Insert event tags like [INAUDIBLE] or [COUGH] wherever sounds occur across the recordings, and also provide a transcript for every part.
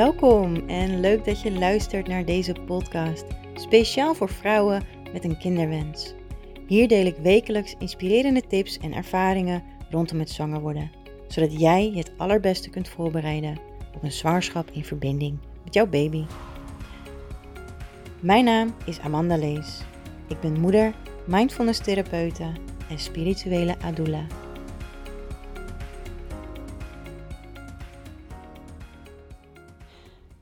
Welkom en leuk dat je luistert naar deze podcast, speciaal voor vrouwen met een kinderwens. Hier deel ik wekelijks inspirerende tips en ervaringen rondom het zwanger worden, zodat jij je het allerbeste kunt voorbereiden op een zwangerschap in verbinding met jouw baby. Mijn naam is Amanda Lees. Ik ben moeder, mindfulness therapeute en spirituele adula.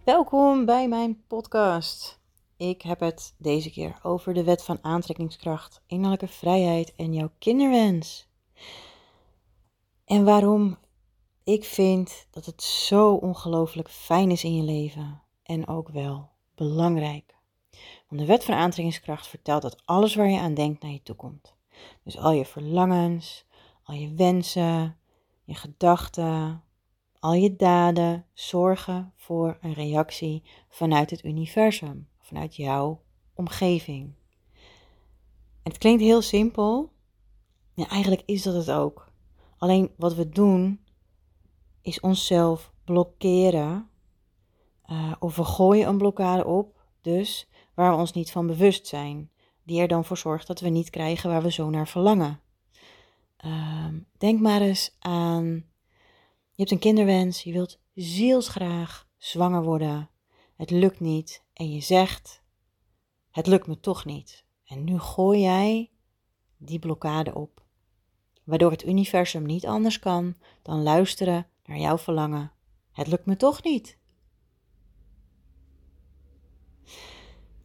Welkom bij mijn podcast. Ik heb het deze keer over de wet van aantrekkingskracht, innerlijke vrijheid en jouw kinderwens. En waarom ik vind dat het zo ongelooflijk fijn is in je leven en ook wel belangrijk. Want de wet van aantrekkingskracht vertelt dat alles waar je aan denkt naar je toe komt. Dus al je verlangens, al je wensen, je gedachten, al je daden zorgen voor een reactie vanuit het universum, vanuit jouw omgeving. En het klinkt heel simpel, ja, eigenlijk is dat het ook. Alleen wat we doen is onszelf blokkeren uh, of we gooien een blokkade op, dus waar we ons niet van bewust zijn, die er dan voor zorgt dat we niet krijgen waar we zo naar verlangen. Uh, denk maar eens aan je hebt een kinderwens, je wilt zielsgraag zwanger worden. Het lukt niet en je zegt: Het lukt me toch niet. En nu gooi jij die blokkade op, waardoor het universum niet anders kan dan luisteren naar jouw verlangen. Het lukt me toch niet.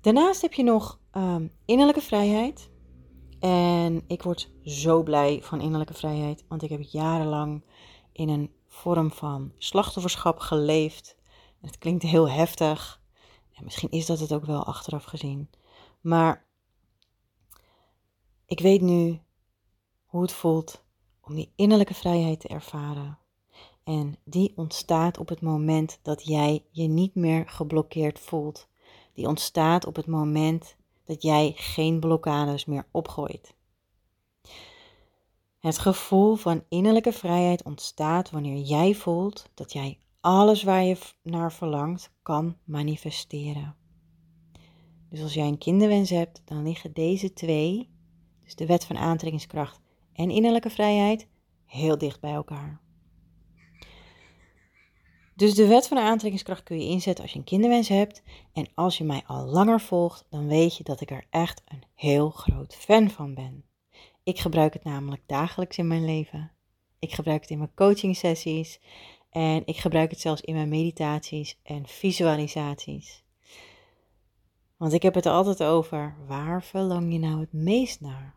Daarnaast heb je nog um, innerlijke vrijheid. En ik word zo blij van innerlijke vrijheid, want ik heb jarenlang in een vorm van slachtofferschap geleefd. Het klinkt heel heftig. En misschien is dat het ook wel achteraf gezien. Maar ik weet nu hoe het voelt om die innerlijke vrijheid te ervaren. En die ontstaat op het moment dat jij je niet meer geblokkeerd voelt. Die ontstaat op het moment dat jij geen blokkades meer opgooit. Het gevoel van innerlijke vrijheid ontstaat wanneer jij voelt dat jij alles waar je naar verlangt kan manifesteren. Dus als jij een kinderwens hebt, dan liggen deze twee, dus de wet van aantrekkingskracht en innerlijke vrijheid, heel dicht bij elkaar. Dus de wet van aantrekkingskracht kun je inzetten als je een kinderwens hebt. En als je mij al langer volgt, dan weet je dat ik er echt een heel groot fan van ben. Ik gebruik het namelijk dagelijks in mijn leven. Ik gebruik het in mijn coaching sessies en ik gebruik het zelfs in mijn meditaties en visualisaties. Want ik heb het altijd over waar verlang je nou het meest naar?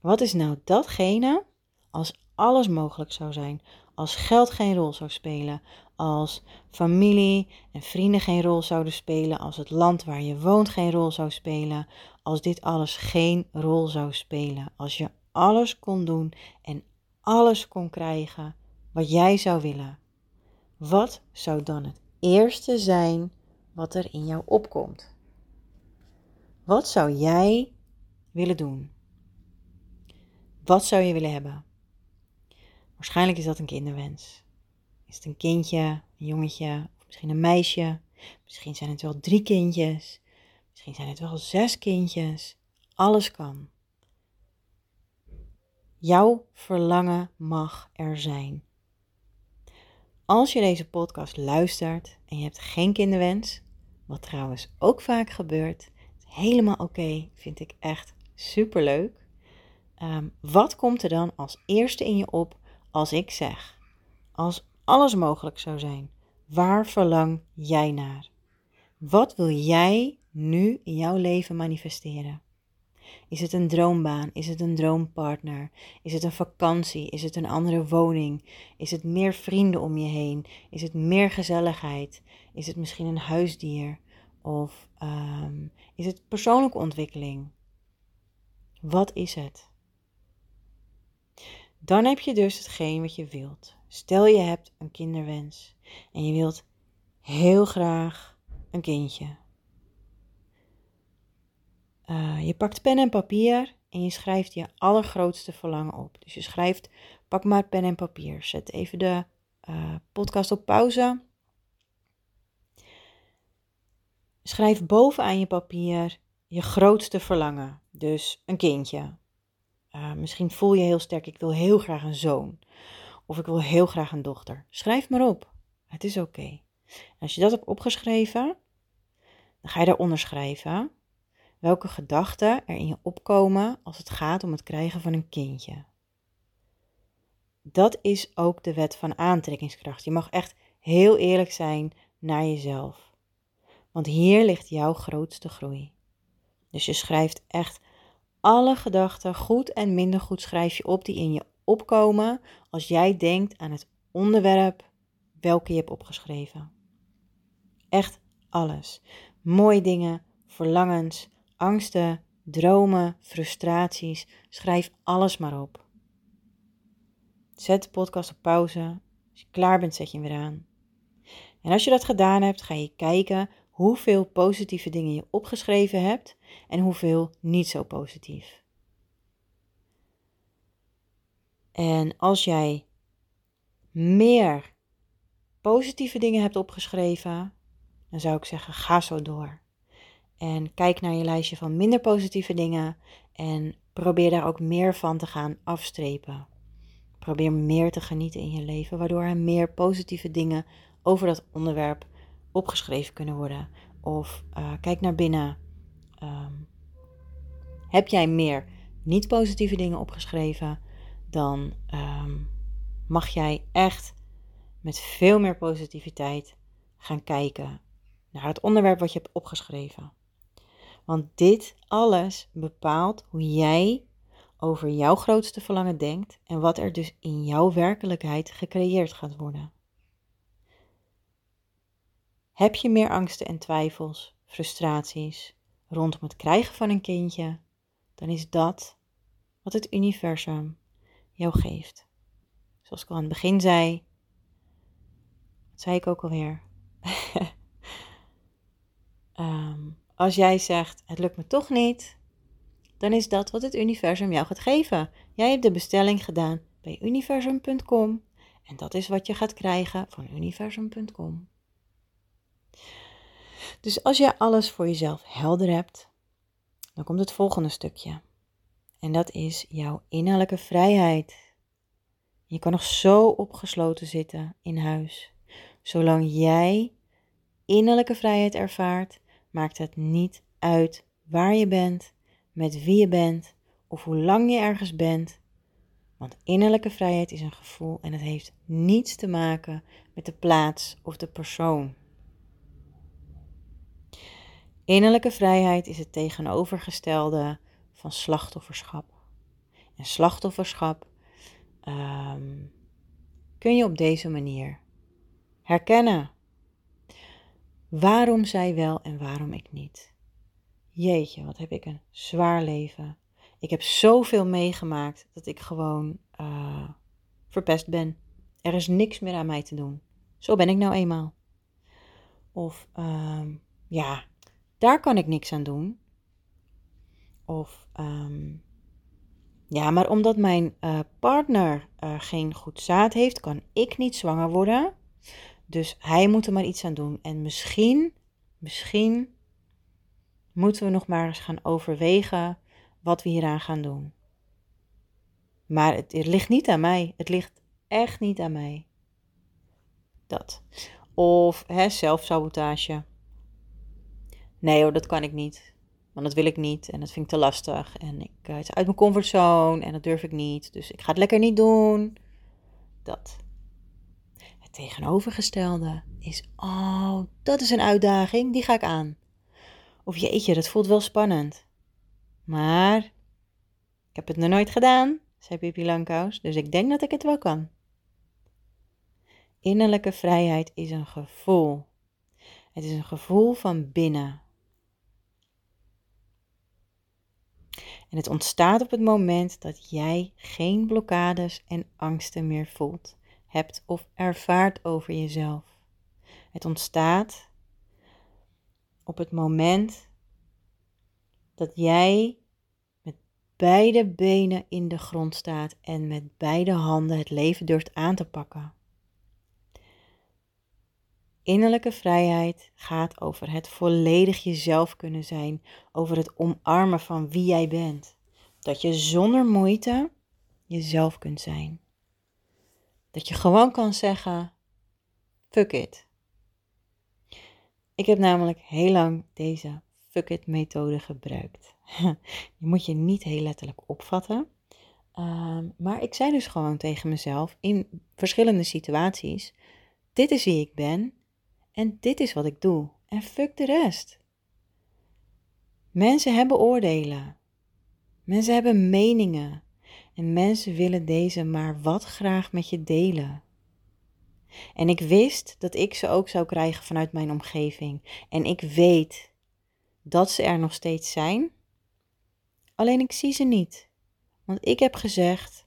Wat is nou datgene als alles mogelijk zou zijn? Als geld geen rol zou spelen, als familie en vrienden geen rol zouden spelen, als het land waar je woont geen rol zou spelen, als dit alles geen rol zou spelen, als je alles kon doen en alles kon krijgen wat jij zou willen, wat zou dan het eerste zijn wat er in jou opkomt? Wat zou jij willen doen? Wat zou je willen hebben? Waarschijnlijk is dat een kinderwens. Is het een kindje, een jongetje, of misschien een meisje? Misschien zijn het wel drie kindjes. Misschien zijn het wel zes kindjes. Alles kan. Jouw verlangen mag er zijn. Als je deze podcast luistert en je hebt geen kinderwens, wat trouwens ook vaak gebeurt, helemaal oké, vind ik echt superleuk. Um, wat komt er dan als eerste in je op als ik zeg, als alles mogelijk zou zijn, waar verlang jij naar? Wat wil jij nu in jouw leven manifesteren? Is het een droombaan? Is het een droompartner? Is het een vakantie? Is het een andere woning? Is het meer vrienden om je heen? Is het meer gezelligheid? Is het misschien een huisdier? Of um, is het persoonlijke ontwikkeling? Wat is het? Dan heb je dus hetgeen wat je wilt. Stel je hebt een kinderwens en je wilt heel graag een kindje. Uh, je pakt pen en papier en je schrijft je allergrootste verlangen op. Dus je schrijft, pak maar pen en papier. Zet even de uh, podcast op pauze. Schrijf bovenaan je papier je grootste verlangen. Dus een kindje. Uh, misschien voel je heel sterk, ik wil heel graag een zoon. Of ik wil heel graag een dochter. Schrijf maar op. Het is oké. Als je dat hebt opgeschreven, dan ga je daaronder schrijven welke gedachten er in je opkomen als het gaat om het krijgen van een kindje. Dat is ook de wet van aantrekkingskracht. Je mag echt heel eerlijk zijn naar jezelf. Want hier ligt jouw grootste groei. Dus je schrijft echt alle gedachten, goed en minder goed, schrijf je op die in je opkomen als jij denkt aan het onderwerp welke je hebt opgeschreven. Echt alles. Mooie dingen, verlangens, angsten, dromen, frustraties. Schrijf alles maar op. Zet de podcast op pauze. Als je klaar bent, zet je hem weer aan. En als je dat gedaan hebt, ga je kijken hoeveel positieve dingen je opgeschreven hebt en hoeveel niet zo positief. En als jij meer positieve dingen hebt opgeschreven, dan zou ik zeggen: ga zo door. En kijk naar je lijstje van minder positieve dingen en probeer daar ook meer van te gaan afstrepen. Probeer meer te genieten in je leven, waardoor er meer positieve dingen over dat onderwerp opgeschreven kunnen worden. Of uh, kijk naar binnen. Um, heb jij meer niet positieve dingen opgeschreven, dan um, mag jij echt met veel meer positiviteit gaan kijken naar het onderwerp wat je hebt opgeschreven. Want dit alles bepaalt hoe jij over jouw grootste verlangen denkt en wat er dus in jouw werkelijkheid gecreëerd gaat worden. Heb je meer angsten en twijfels, frustraties rondom het krijgen van een kindje, dan is dat wat het universum jou geeft. Zoals ik al aan het begin zei, dat zei ik ook alweer. um, [LAUGHS] als jij zegt, het lukt me toch niet, dan is dat wat het universum jou gaat geven. Jij hebt de bestelling gedaan bij universum.com en dat is wat je gaat krijgen van universum.com. Dus als je alles voor jezelf helder hebt, dan komt het volgende stukje. En dat is jouw innerlijke vrijheid. Je kan nog zo opgesloten zitten in huis. Zolang jij innerlijke vrijheid ervaart, maakt het niet uit waar je bent, met wie je bent of hoe lang je ergens bent. Want innerlijke vrijheid is een gevoel en het heeft niets te maken met de plaats of de persoon. Innerlijke vrijheid is het tegenovergestelde van slachtofferschap. En slachtofferschap um, kun je op deze manier herkennen. Waarom zij wel en waarom ik niet? Jeetje, wat heb ik een zwaar leven. Ik heb zoveel meegemaakt dat ik gewoon uh, verpest ben. Er is niks meer aan mij te doen. Zo ben ik nou eenmaal. Of uh, ja, daar kan ik niks aan doen. Of um, ja, maar omdat mijn uh, partner uh, geen goed zaad heeft, kan ik niet zwanger worden. Dus hij moet er maar iets aan doen. En misschien, misschien moeten we nog maar eens gaan overwegen wat we hieraan gaan doen. Maar het, ligt niet aan mij. Het ligt echt niet aan mij. Dat. Of hè, zelfsabotage. Nee hoor, dat kan ik niet. Want dat wil ik niet en dat vind ik te lastig. En ik, uh, het is uit mijn comfortzone en dat durf ik niet. Dus ik ga het lekker niet doen. Dat tegenovergestelde is, oh, dat is een uitdaging, die ga ik aan. Of jeetje, dat voelt wel spannend. Maar ik heb het nog nooit gedaan, zei Pippi Langkous, dus ik denk dat ik het wel kan. Innerlijke vrijheid is een gevoel. Het is een gevoel van binnen. En het ontstaat op het moment dat jij geen blokkades en angsten meer voelt hebt of ervaart over jezelf. Het ontstaat op het moment dat jij met beide benen in de grond staat en met beide handen het leven durft aan te pakken. Innerlijke vrijheid gaat over het volledig jezelf kunnen zijn, over het omarmen van wie jij bent. Dat je zonder moeite jezelf kunt zijn. Dat je gewoon kan zeggen: fuck it. Ik heb namelijk heel lang deze fuck it methode gebruikt. [LAUGHS] je moet je niet heel letterlijk opvatten. Ehm, maar ik zei dus gewoon tegen mezelf in verschillende situaties: dit is wie ik ben en dit is wat ik doe. En fuck de rest. Mensen hebben oordelen. Mensen hebben meningen. En mensen willen deze maar wat graag met je delen. En ik wist dat ik ze ook zou krijgen vanuit mijn omgeving. En ik weet dat ze er nog steeds zijn. Alleen ik zie ze niet. Want ik heb gezegd: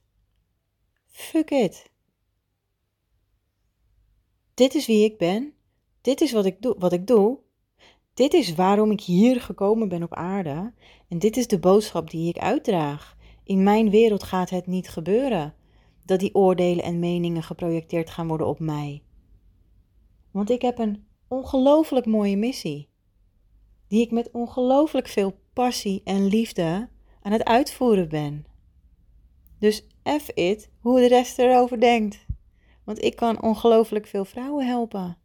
fuck it. Dit is wie ik ben. Dit is wat ik doe. Wat ik doe. Dit is waarom ik hier gekomen ben op aarde. En dit is de boodschap die ik uitdraag. In mijn wereld gaat het niet gebeuren dat die oordelen en meningen geprojecteerd gaan worden op mij. Want ik heb een ongelooflijk mooie missie, die ik met ongelooflijk veel passie en liefde aan het uitvoeren ben. Dus F it hoe de rest erover denkt. Want ik kan ongelooflijk veel vrouwen helpen.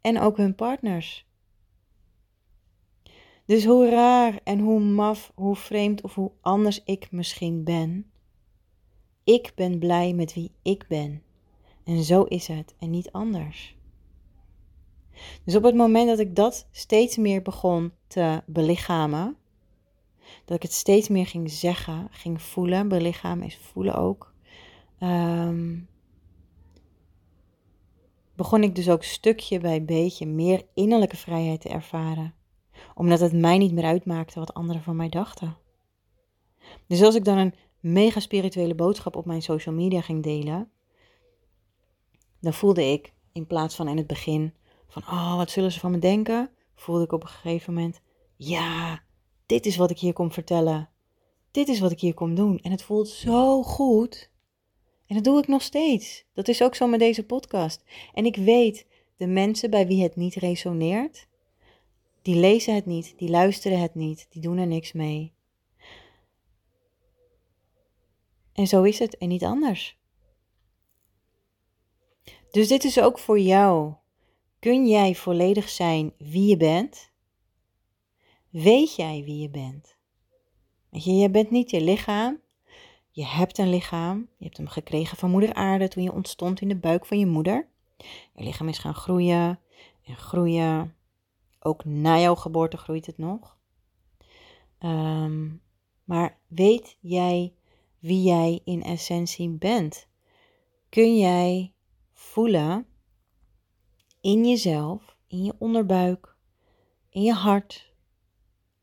En ook hun partners. Dus hoe raar en hoe maf, hoe vreemd of hoe anders ik misschien ben, ik ben blij met wie ik ben. En zo is het en niet anders. Dus op het moment dat ik dat steeds meer begon te belichamen, dat ik het steeds meer ging zeggen, ging voelen, belichamen is voelen ook, ehm, begon ik dus ook stukje bij beetje meer innerlijke vrijheid te ervaren omdat het mij niet meer uitmaakte wat anderen van mij dachten. Dus als ik dan een mega spirituele boodschap op mijn social media ging delen, dan voelde ik in plaats van in het begin van, oh, wat zullen ze van me denken, voelde ik op een gegeven moment, ja, dit is wat ik hier kom vertellen. Dit is wat ik hier kom doen. En het voelt zo goed. En dat doe ik nog steeds. Dat is ook zo met deze podcast. En ik weet, de mensen bij wie het niet resoneert, die lezen het niet, die luisteren het niet, die doen er niks mee. En zo is het en niet anders. Dus dit is ook voor jou. Kun jij volledig zijn wie je bent? Weet jij wie je bent? Weet je, je bent niet je lichaam. Je hebt een lichaam. Je hebt hem gekregen van moeder aarde toen je ontstond in de buik van je moeder. Je lichaam is gaan groeien en groeien ook na jouw geboorte groeit het nog. Ehm, maar weet jij wie jij in essentie bent? Kun jij voelen in jezelf, in je onderbuik, in je hart,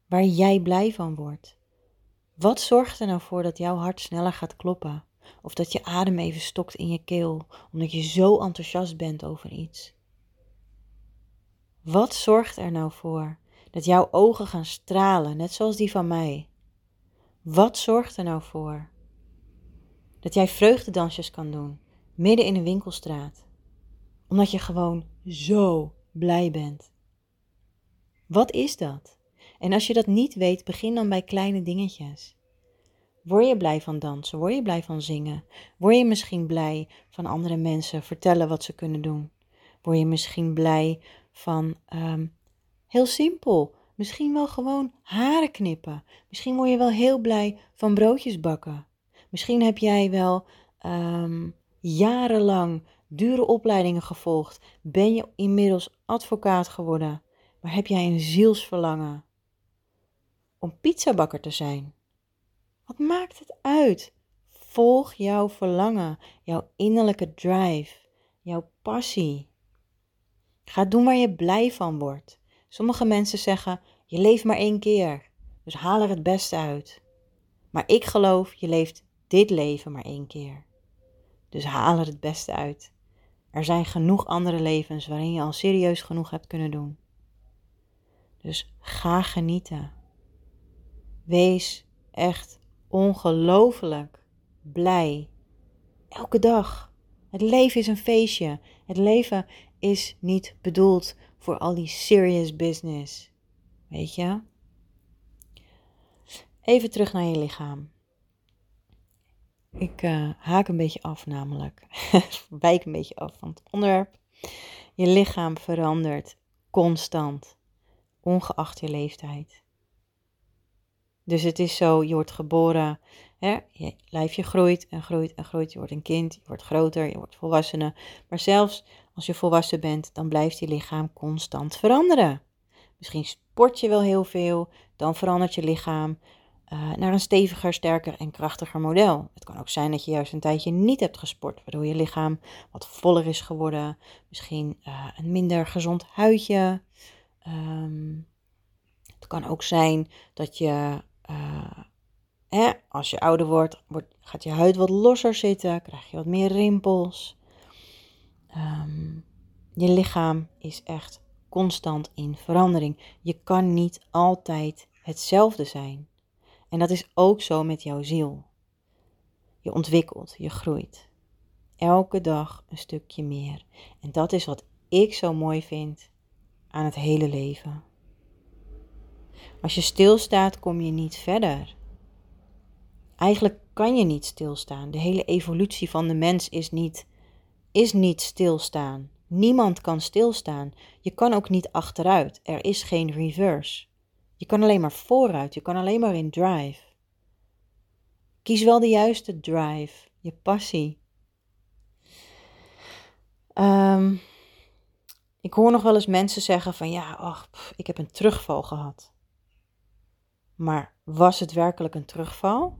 waar jij blij van wordt? Wat zorgt er nou voor dat jouw hart sneller gaat kloppen? Of dat je adem even stokt in je keel, omdat je zo enthousiast bent over iets? Wat zorgt er nou voor dat jouw ogen gaan stralen, net zoals die van mij? Wat zorgt er nou voor dat jij vreugdedansjes kan doen, midden in een winkelstraat, omdat je gewoon zo blij bent? Wat is dat? En als je dat niet weet, begin dan bij kleine dingetjes. Word je blij van dansen? Word je blij van zingen? Word je misschien blij van andere mensen vertellen wat ze kunnen doen? Word je misschien blij van ehm, heel simpel. Misschien wel gewoon haren knippen. Misschien word je wel heel blij van broodjes bakken. Misschien heb jij wel um, jarenlang dure opleidingen gevolgd. Ben je inmiddels advocaat geworden. Maar heb jij een zielsverlangen om pizzabakker te zijn? Wat maakt het uit? Volg jouw verlangen, jouw innerlijke drive, jouw passie. Ga doen waar je blij van wordt. Sommige mensen zeggen: je leeft maar één keer, dus haal er het beste uit. Maar ik geloof, je leeft dit leven maar één keer. Dus haal er het beste uit. Er zijn genoeg andere levens waarin je al serieus genoeg hebt kunnen doen. Dus ga genieten. Wees echt ongelooflijk blij. Elke dag. Het leven is een feestje. Het leven is niet bedoeld voor al die serious business. Weet je? Even terug naar je lichaam. Ik uh, haak een beetje af, namelijk. [LAUGHS] Wijk een beetje af van het onderwerp. Je lichaam verandert constant, ongeacht je leeftijd. Dus het is zo, je wordt geboren, hè, je lijfje groeit en groeit en groeit. Je wordt een kind, je wordt groter, je wordt volwassene. Maar zelfs als je volwassen bent, dan blijft je lichaam constant veranderen. Misschien sport je wel heel veel, dan verandert je lichaam uh, naar een steviger, sterker en krachtiger model. Het kan ook zijn dat je juist een tijdje niet hebt gesport, waardoor je lichaam wat voller is geworden. Misschien uh, een minder gezond huidje. Um, het kan ook zijn dat je, uh, als je ouder wordt, wordt, gaat je huid wat losser zitten, krijg je wat meer rimpels. Um, je lichaam is echt constant in verandering. Je kan niet altijd hetzelfde zijn. En dat is ook zo met jouw ziel. Je ontwikkelt, je groeit. Elke dag een stukje meer. En dat is wat ik zo mooi vind aan het hele leven. Als je stilstaat, kom je niet verder. Eigenlijk kan je niet stilstaan. De hele evolutie van de mens is niet, is niet stilstaan. Niemand kan stilstaan. Je kan ook niet achteruit. Er is geen reverse. Je kan alleen maar vooruit, je kan alleen maar in drive. Kies wel de juiste drive, je passie. Ehm, ik hoor nog wel eens mensen zeggen van ja, ach, ik heb een terugval gehad. Maar was het werkelijk een terugval?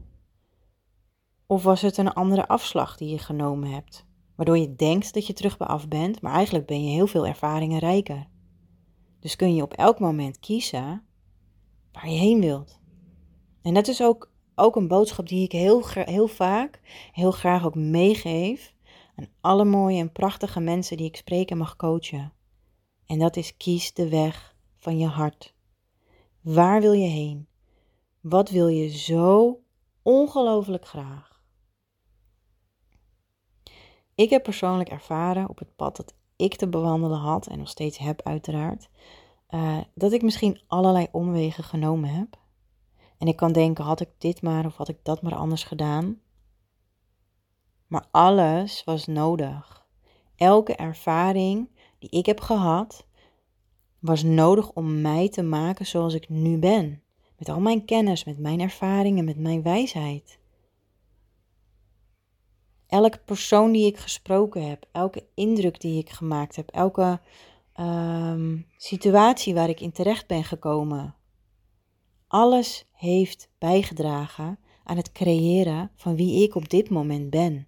Of was het een andere afslag die je genomen hebt, waardoor je denkt dat je terug bij af bent, maar eigenlijk ben je heel veel ervaringen rijker. Dus kun je op elk moment kiezen waar je heen wilt. En dat is ook, ook een boodschap die ik heel, heel vaak, heel graag ook meegeef aan alle mooie en prachtige mensen die ik spreek en mag coachen. En dat is kies de weg van je hart. Waar wil je heen? Wat wil je zo ongelooflijk graag? Ik heb persoonlijk ervaren op het pad dat ik te bewandelen had en nog steeds heb uiteraard, uh, dat ik misschien allerlei omwegen genomen heb. En ik kan denken, had ik dit maar of had ik dat maar anders gedaan? Maar alles was nodig. Elke ervaring die ik heb gehad, was nodig om mij te maken zoals ik nu ben. Met al mijn kennis, met mijn ervaringen, met mijn wijsheid. Elke persoon die ik gesproken heb, elke indruk die ik gemaakt heb, elke um, situatie waar ik in terecht ben gekomen. Alles heeft bijgedragen aan het creëren van wie ik op dit moment ben.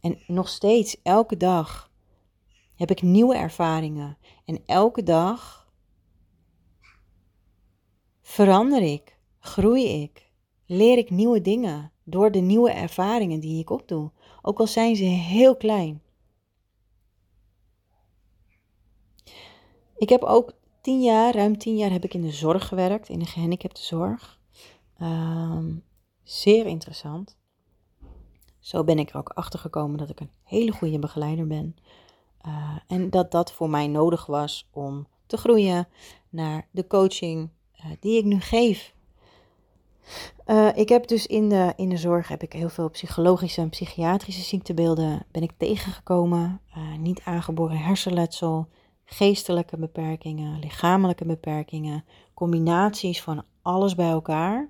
En nog steeds, elke dag heb ik nieuwe ervaringen. En elke dag verander ik, groei ik, leer ik nieuwe dingen door de nieuwe ervaringen die ik opdoe. Ook al zijn ze heel klein. Ik heb ook tien jaar, ruim tien jaar, heb ik in de zorg gewerkt, in de gehandicaptenzorg. Um, zeer interessant. Zo ben ik er ook achter gekomen dat ik een hele goede begeleider ben. Uh, en dat dat voor mij nodig was om te groeien naar de coaching uh, die ik nu geef. Uh, ik heb dus in de, in de zorg heb ik heel veel psychologische en psychiatrische ziektebeelden ben ik tegengekomen. niet aangeboren hersenletsel, geestelijke beperkingen, lichamelijke beperkingen, combinaties van alles bij elkaar.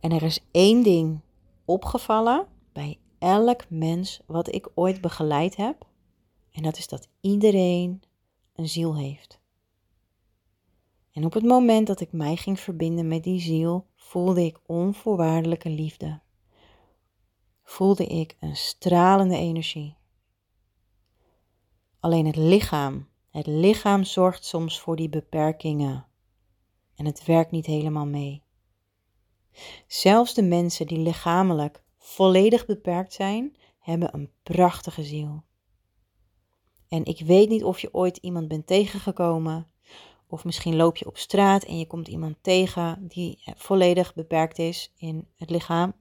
En er is één ding opgevallen bij elk mens wat ik ooit begeleid heb. En dat is dat iedereen een ziel heeft. En op het moment dat ik mij ging verbinden met die ziel, voelde ik onvoorwaardelijke liefde. Voelde ik een stralende energie. Alleen het lichaam, het lichaam zorgt soms voor die beperkingen. En het werkt niet helemaal mee. Zelfs de mensen die lichamelijk volledig beperkt zijn, hebben een prachtige ziel. En ik weet niet of je ooit iemand bent tegengekomen, of misschien loop je op straat en je komt iemand tegen die volledig beperkt is in het lichaam.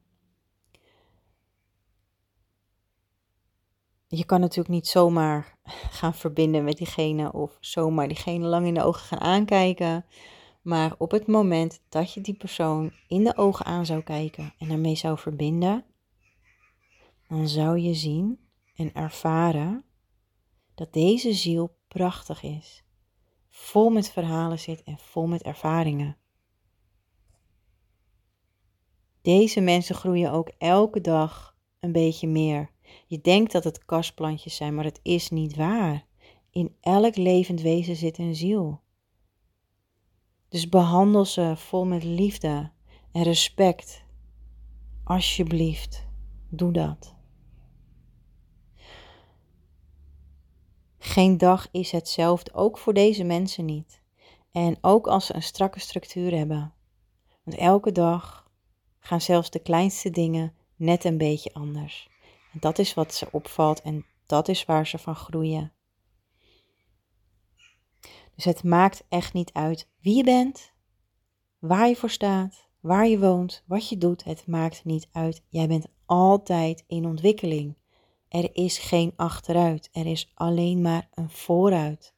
je kan natuurlijk niet zomaar [LAUGHS] gaan verbinden met diegene of zomaar diegene lang in de ogen gaan aankijken. Maar op het moment dat je die persoon in de ogen aan zou kijken en daarmee zou verbinden, dan zou je zien en ervaren dat deze ziel prachtig is, vol met verhalen zit en vol met ervaringen. Deze mensen groeien ook elke dag een beetje meer. Je denkt dat het kastplantjes zijn, maar het is niet waar. In elk levend wezen zit een ziel. Dus behandel ze vol met liefde en respect. Alsjeblieft, doe dat. Geen dag is hetzelfde, ook voor deze mensen niet. En ook als ze een strakke structuur hebben. Want elke dag gaan zelfs de kleinste dingen net een beetje anders. En dat is wat ze opvalt en dat is waar ze van groeien. Dus het maakt echt niet uit wie je bent, waar je voor staat, waar je woont, wat je doet. Het maakt niet uit. Jij bent altijd in ontwikkeling. Er is geen achteruit, er is alleen maar een vooruit.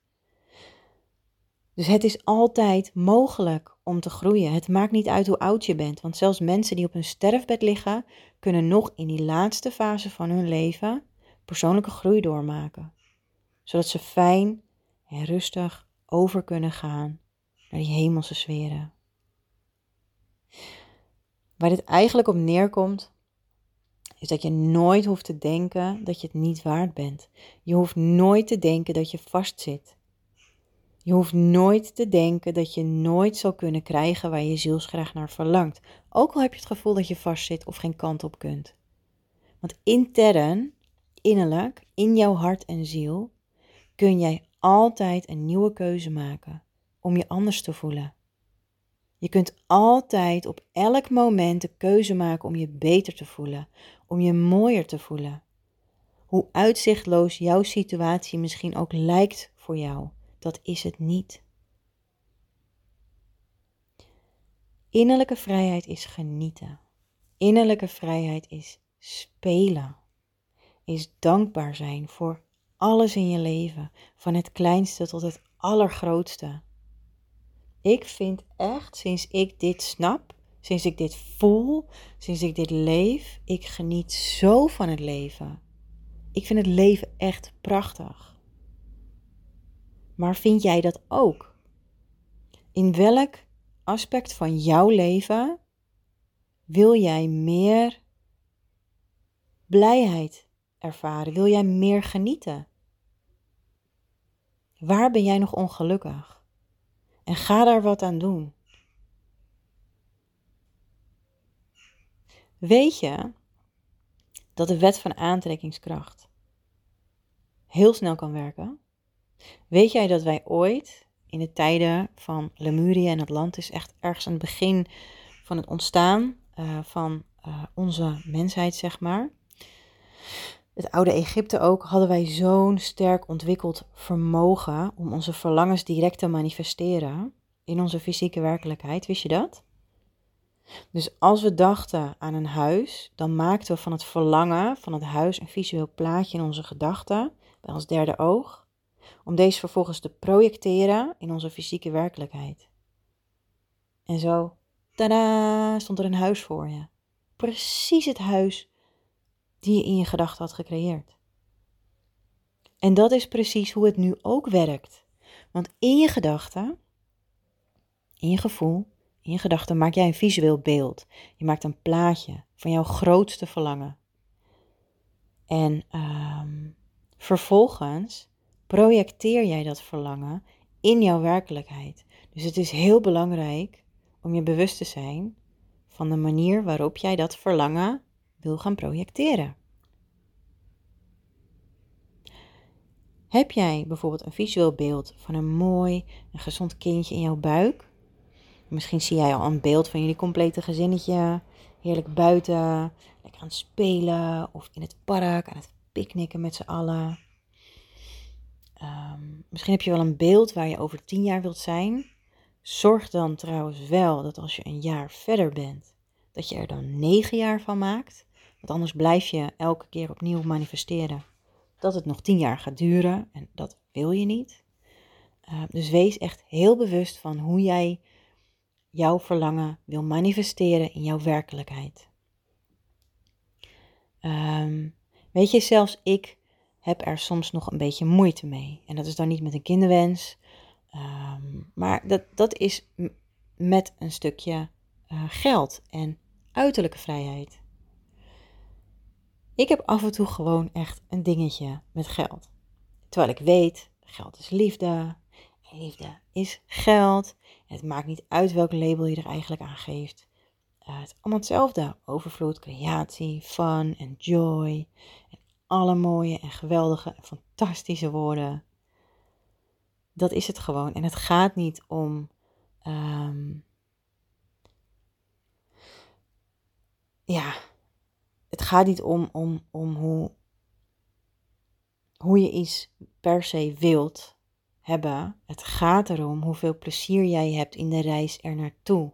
Dus het is altijd mogelijk om te groeien. Het maakt niet uit hoe oud je bent, want zelfs mensen die op een sterfbed liggen, kunnen nog in die laatste fase van hun leven persoonlijke groei doormaken. Zodat ze fijn en rustig over kunnen gaan naar die hemelse sferen. Waar dit eigenlijk op neerkomt, is dat je nooit hoeft te denken dat je het niet waard bent. Je hoeft nooit te denken dat je vastzit. Je hoeft nooit te denken dat je nooit zal kunnen krijgen waar je zielsgraag naar verlangt. Ook al heb je het gevoel dat je vastzit of geen kant op kunt. Want intern, innerlijk, in jouw hart en ziel, kun jij altijd een nieuwe keuze maken om je anders te voelen. Je kunt altijd op elk moment de keuze maken om je beter te voelen, om je mooier te voelen. Hoe uitzichtloos jouw situatie misschien ook lijkt voor jou, dat is het niet. Innerlijke vrijheid is genieten. Innerlijke vrijheid is spelen. Is dankbaar zijn voor alles in je leven, van het kleinste tot het allergrootste. Ik vind echt, sinds ik dit snap, sinds ik dit voel, sinds ik dit leef, ik geniet zo van het leven. Ik vind het leven echt prachtig. Maar vind jij dat ook? In welk aspect van jouw leven wil jij meer blijheid ervaren? Wil jij meer genieten? Waar ben jij nog ongelukkig? En ga daar wat aan doen. Weet je dat de wet van aantrekkingskracht heel snel kan werken? Weet jij dat wij ooit in de tijden van Lemuria en Atlantis, echt ergens aan het begin van het ontstaan uh, van uh, onze mensheid, zeg maar, het oude Egypte ook, hadden wij zo'n sterk ontwikkeld vermogen om onze verlangens direct te manifesteren in onze fysieke werkelijkheid. Wist je dat? Dus als we dachten aan een huis, dan maakten we van het verlangen van het huis een visueel plaatje in onze gedachten, bij ons derde oog, om deze vervolgens te projecteren in onze fysieke werkelijkheid. En zo, tada, stond er een huis voor je. Precies het huis die je in je gedachten had gecreëerd. En dat is precies hoe het nu ook werkt. Want in je gedachten, in je gevoel, in je gedachten maak jij een visueel beeld. Je maakt een plaatje van jouw grootste verlangen. En ehm, vervolgens projecteer jij dat verlangen in jouw werkelijkheid. Dus het is heel belangrijk om je bewust te zijn van de manier waarop jij dat verlangen wil gaan projecteren. Heb jij bijvoorbeeld een visueel beeld van een mooi en gezond kindje in jouw buik? Misschien zie jij al een beeld van jullie complete gezinnetje, heerlijk buiten, lekker aan het spelen of in het park aan het picknicken met z'n allen. Ehm, misschien heb je wel een beeld waar je over tien jaar wilt zijn. Zorg dan trouwens wel dat als je een jaar verder bent, dat je er dan negen jaar van maakt. Want anders blijf je elke keer opnieuw manifesteren dat het nog tien jaar gaat duren en dat wil je niet. Uh, dus wees echt heel bewust van hoe jij jouw verlangen wil manifesteren in jouw werkelijkheid. Um, weet je, zelfs ik heb er soms nog een beetje moeite mee. En dat is dan niet met een kinderwens, um, maar dat, dat is met een stukje uh, geld en uiterlijke vrijheid. Ik heb af en toe gewoon echt een dingetje met geld. Terwijl ik weet, geld is liefde. En liefde is geld. het maakt niet uit welk label je er eigenlijk aan geeft. Uh, het is allemaal hetzelfde. Overvloed, creatie, fun en joy. En alle mooie en geweldige en fantastische woorden. Dat is het gewoon. En het gaat niet om um, ja, het gaat niet om, om, om hoe, hoe je iets per se wilt hebben. Het gaat erom hoeveel plezier jij hebt in de reis er naartoe.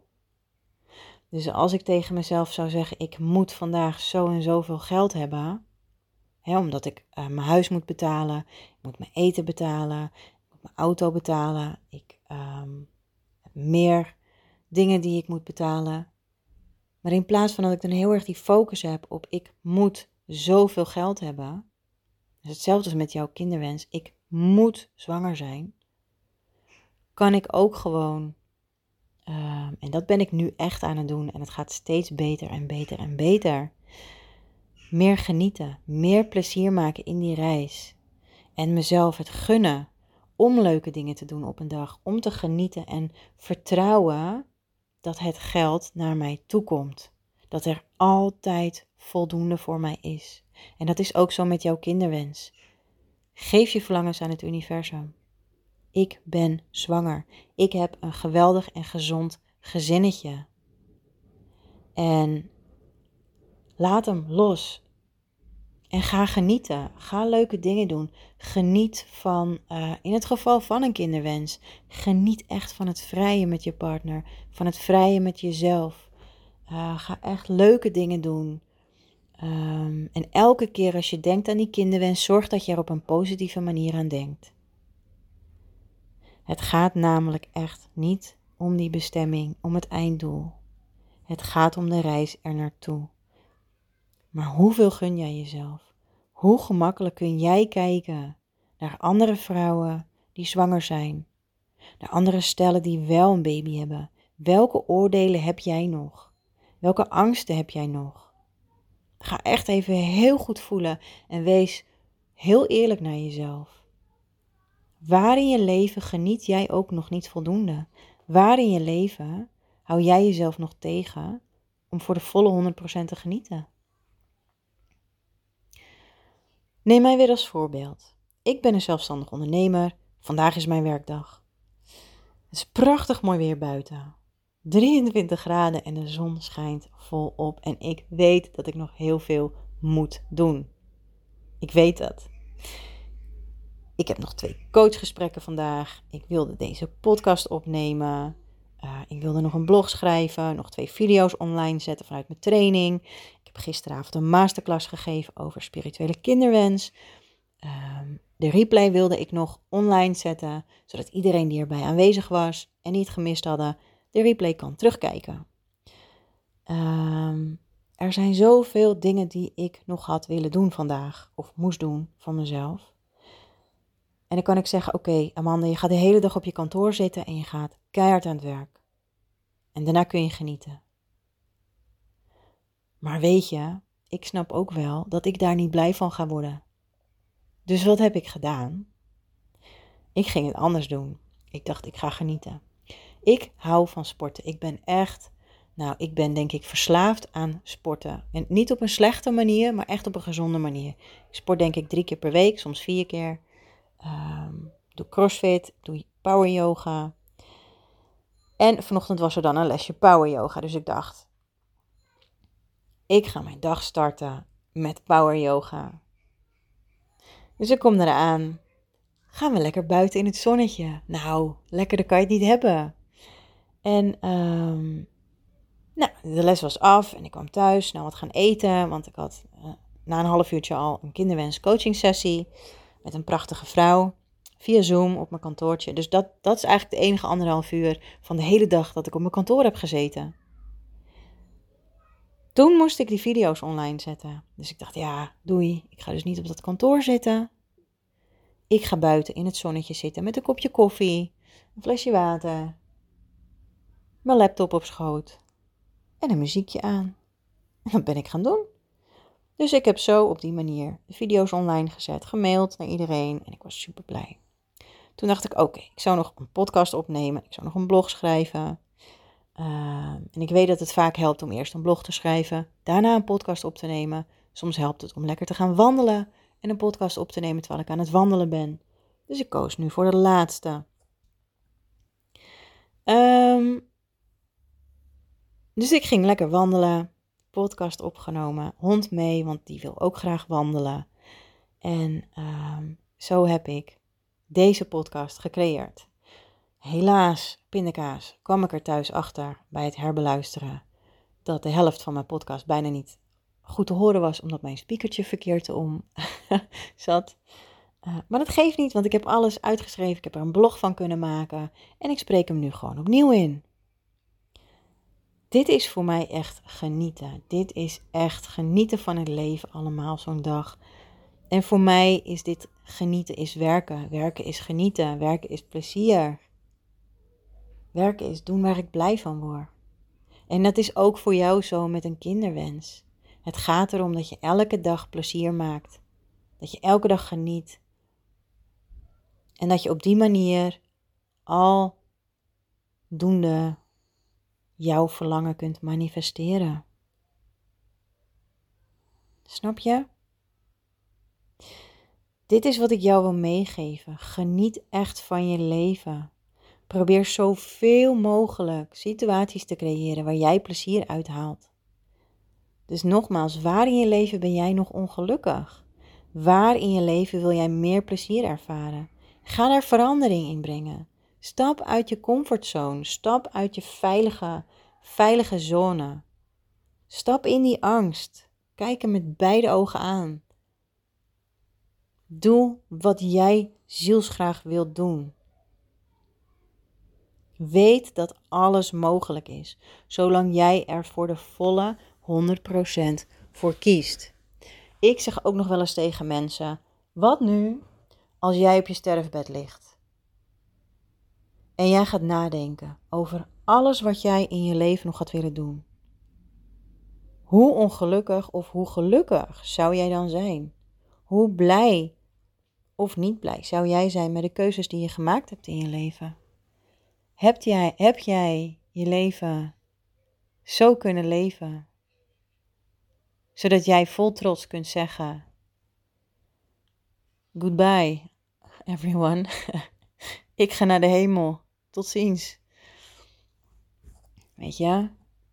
Dus als ik tegen mezelf zou zeggen: ik moet vandaag zo en zoveel geld hebben, hè, omdat ik uh, mijn huis moet betalen, ik moet mijn eten betalen, ik moet mijn auto betalen, ik um, heb meer dingen die ik moet betalen. Maar in plaats van dat ik dan heel erg die focus heb op ik moet zoveel geld hebben. Dus hetzelfde als met jouw kinderwens. Ik moet zwanger zijn. Kan ik ook gewoon, uh, en dat ben ik nu echt aan het doen en het gaat steeds beter en beter en beter. Meer genieten, meer plezier maken in die reis. En mezelf het gunnen om leuke dingen te doen op een dag. Om te genieten en vertrouwen dat het geld naar mij toe komt. Dat er altijd voldoende voor mij is. En dat is ook zo met jouw kinderwens. Geef je verlangens aan het universum. Ik ben zwanger. Ik heb een geweldig en gezond gezinnetje. En laat hem los. En ga genieten. Ga leuke dingen doen. Geniet van, uh, in het geval van een kinderwens, geniet echt van het vrije met je partner. Van het vrije met jezelf. Uh, ga echt leuke dingen doen. Um, en elke keer als je denkt aan die kinderwens, zorg dat je er op een positieve manier aan denkt. Het gaat namelijk echt niet om die bestemming, om het einddoel. Het gaat om de reis er naartoe. Maar hoeveel gun jij jezelf? Hoe gemakkelijk kun jij kijken naar andere vrouwen die zwanger zijn? Naar andere stellen die wel een baby hebben? Welke oordelen heb jij nog? Welke angsten heb jij nog? Ga echt even heel goed voelen en wees heel eerlijk naar jezelf. Waar in je leven geniet jij ook nog niet voldoende? Waar in je leven hou jij jezelf nog tegen om voor de volle 100% te genieten? Neem mij weer als voorbeeld. Ik ben een zelfstandig ondernemer. Vandaag is mijn werkdag. Het is prachtig mooi weer buiten. 23 graden en de zon schijnt volop. En ik weet dat ik nog heel veel moet doen. Ik weet dat. Ik heb nog twee coachgesprekken vandaag. Ik wilde deze podcast opnemen. Uh, ik wilde nog een blog schrijven, nog twee video's online zetten vanuit mijn training. Gisteravond een masterclass gegeven over spirituele kinderwens. Uh, de replay wilde ik nog online zetten, zodat iedereen die erbij aanwezig was en niet gemist hadden, de replay kan terugkijken. Um, er zijn zoveel dingen die ik nog had willen doen vandaag, of moest doen van mezelf. En dan kan ik zeggen: Oké, Amanda, je gaat de hele dag op je kantoor zitten en je gaat keihard aan het werk. En daarna kun je genieten. Maar weet je, ik snap ook wel dat ik daar niet blij van ga worden. Dus wat heb ik gedaan? Ik ging het anders doen. Ik dacht, ik ga genieten. Ik hou van sporten. Ik ben echt, nou, ik ben denk ik verslaafd aan sporten. En niet op een slechte manier, maar echt op een gezonde manier. Ik sport denk ik drie keer per week, soms vier keer. Um, doe crossfit, doe power yoga. En vanochtend was er dan een lesje power yoga. Dus ik dacht, ik ga mijn dag starten met power yoga. Dus ik kom eraan. Gaan we lekker buiten in het zonnetje? Nou, lekkerder kan je het niet hebben. En um, nou, de les was af en ik kwam thuis snel wat gaan eten, want ik had uh, na een half uurtje al een kinderwens coaching sessie met een prachtige vrouw via Zoom op mijn kantoortje. Dus dat, dat is eigenlijk de enige anderhalf uur van de hele dag dat ik op mijn kantoor heb gezeten. Toen moest ik die video's online zetten. Dus ik dacht, ja, doei. Ik ga dus niet op dat kantoor zitten. Ik ga buiten in het zonnetje zitten met een kopje koffie, een flesje water, mijn laptop op schoot en een muziekje aan. Dat ben ik gaan doen. Dus ik heb zo op die manier de video's online gezet, gemaild naar iedereen en ik was super blij. Toen dacht ik, oké, ik zou nog een podcast opnemen, ik zou nog een blog schrijven. Ehm, en ik weet dat het vaak helpt om eerst een blog te schrijven, daarna een podcast op te nemen. Soms helpt het om lekker te gaan wandelen en een podcast op te nemen terwijl ik aan het wandelen ben. Dus ik koos nu voor de laatste. Ehm, dus ik ging lekker wandelen, podcast opgenomen, hond mee, want die wil ook graag wandelen. En ehm, zo heb ik deze podcast gecreëerd. Helaas, pindakaas, kwam ik er thuis achter bij het herbeluisteren dat de helft van mijn podcast bijna niet goed te horen was, omdat mijn speakertje verkeerd om [LAUGHS] zat. Uh, maar dat geeft niet, want ik heb alles uitgeschreven. Ik heb er een blog van kunnen maken en ik spreek hem nu gewoon opnieuw in. Dit is voor mij echt genieten. Dit is echt genieten van het leven allemaal zo'n dag. En voor mij is dit genieten is werken. Werken is genieten. Werken is plezier. Werken is doen waar ik blij van word. En dat is ook voor jou zo met een kinderwens. Het gaat erom dat je elke dag plezier maakt. Dat je elke dag geniet. En dat je op die manier al doende jouw verlangen kunt manifesteren. Snap je? Dit is wat ik jou wil meegeven. Geniet echt van je leven. Probeer zoveel mogelijk situaties te creëren waar jij plezier uithaalt. Dus nogmaals, waar in je leven ben jij nog ongelukkig? Waar in je leven wil jij meer plezier ervaren? Ga daar verandering in brengen. Stap uit je comfortzone. Stap uit je veilige, veilige zone. Stap in die angst. Kijk hem met beide ogen aan. Doe wat jij zielsgraag wilt doen. Weet dat alles mogelijk is, zolang jij er voor de volle 100% voor kiest. Ik zeg ook nog wel eens tegen mensen: wat nu als jij op je sterfbed ligt? En jij gaat nadenken over alles wat jij in je leven nog gaat willen doen. Hoe ongelukkig of hoe gelukkig zou jij dan zijn? Hoe blij of niet blij zou jij zijn met de keuzes die je gemaakt hebt in je leven? Heb jij, heb jij je leven zo kunnen leven zodat jij vol trots kunt zeggen: Goodbye, everyone. [LAUGHS] Ik ga naar de hemel. Tot ziens. Weet je?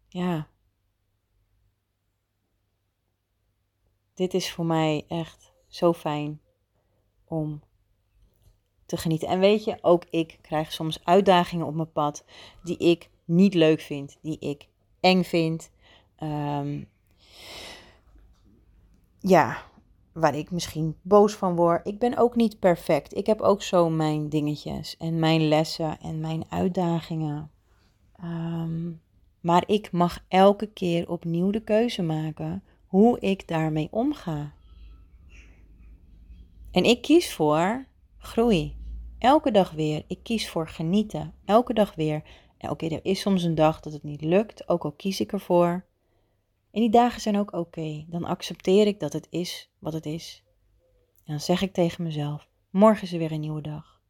Ja. Dit is voor mij echt zo fijn om te genieten. En weet je, ook ik krijg soms uitdagingen op mijn pad die ik niet leuk vind, die ik eng vind. Um, ja, waar ik misschien boos van word. Ik ben ook niet perfect. Ik heb ook zo mijn dingetjes en mijn lessen en mijn uitdagingen. Ehm, maar ik mag elke keer opnieuw de keuze maken hoe ik daarmee omga. En ik kies voor groei. Elke dag weer. Ik kies voor genieten. Elke dag weer. Oké, er is soms een dag dat het niet lukt, ook al kies ik ervoor. En die dagen zijn ook oké. Dan accepteer ik dat het is wat het is. En dan zeg ik tegen mezelf: morgen is er weer een nieuwe dag.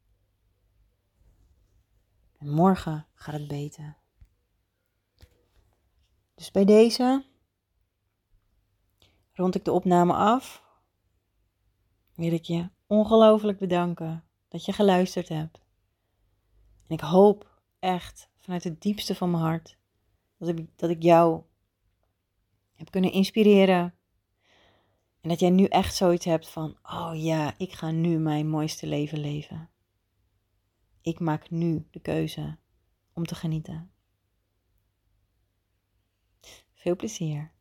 En morgen gaat het beter. Dus bij deze rond ik de opname af. Wil ik je ongelooflijk bedanken dat je geluisterd hebt. En ik hoop echt vanuit het diepste van mijn hart dat ik, dat ik jou heb kunnen inspireren. En dat jij nu echt zoiets hebt van: oh ja, ik ga nu mijn mooiste leven leven. Ik maak nu de keuze om te genieten. Veel plezier.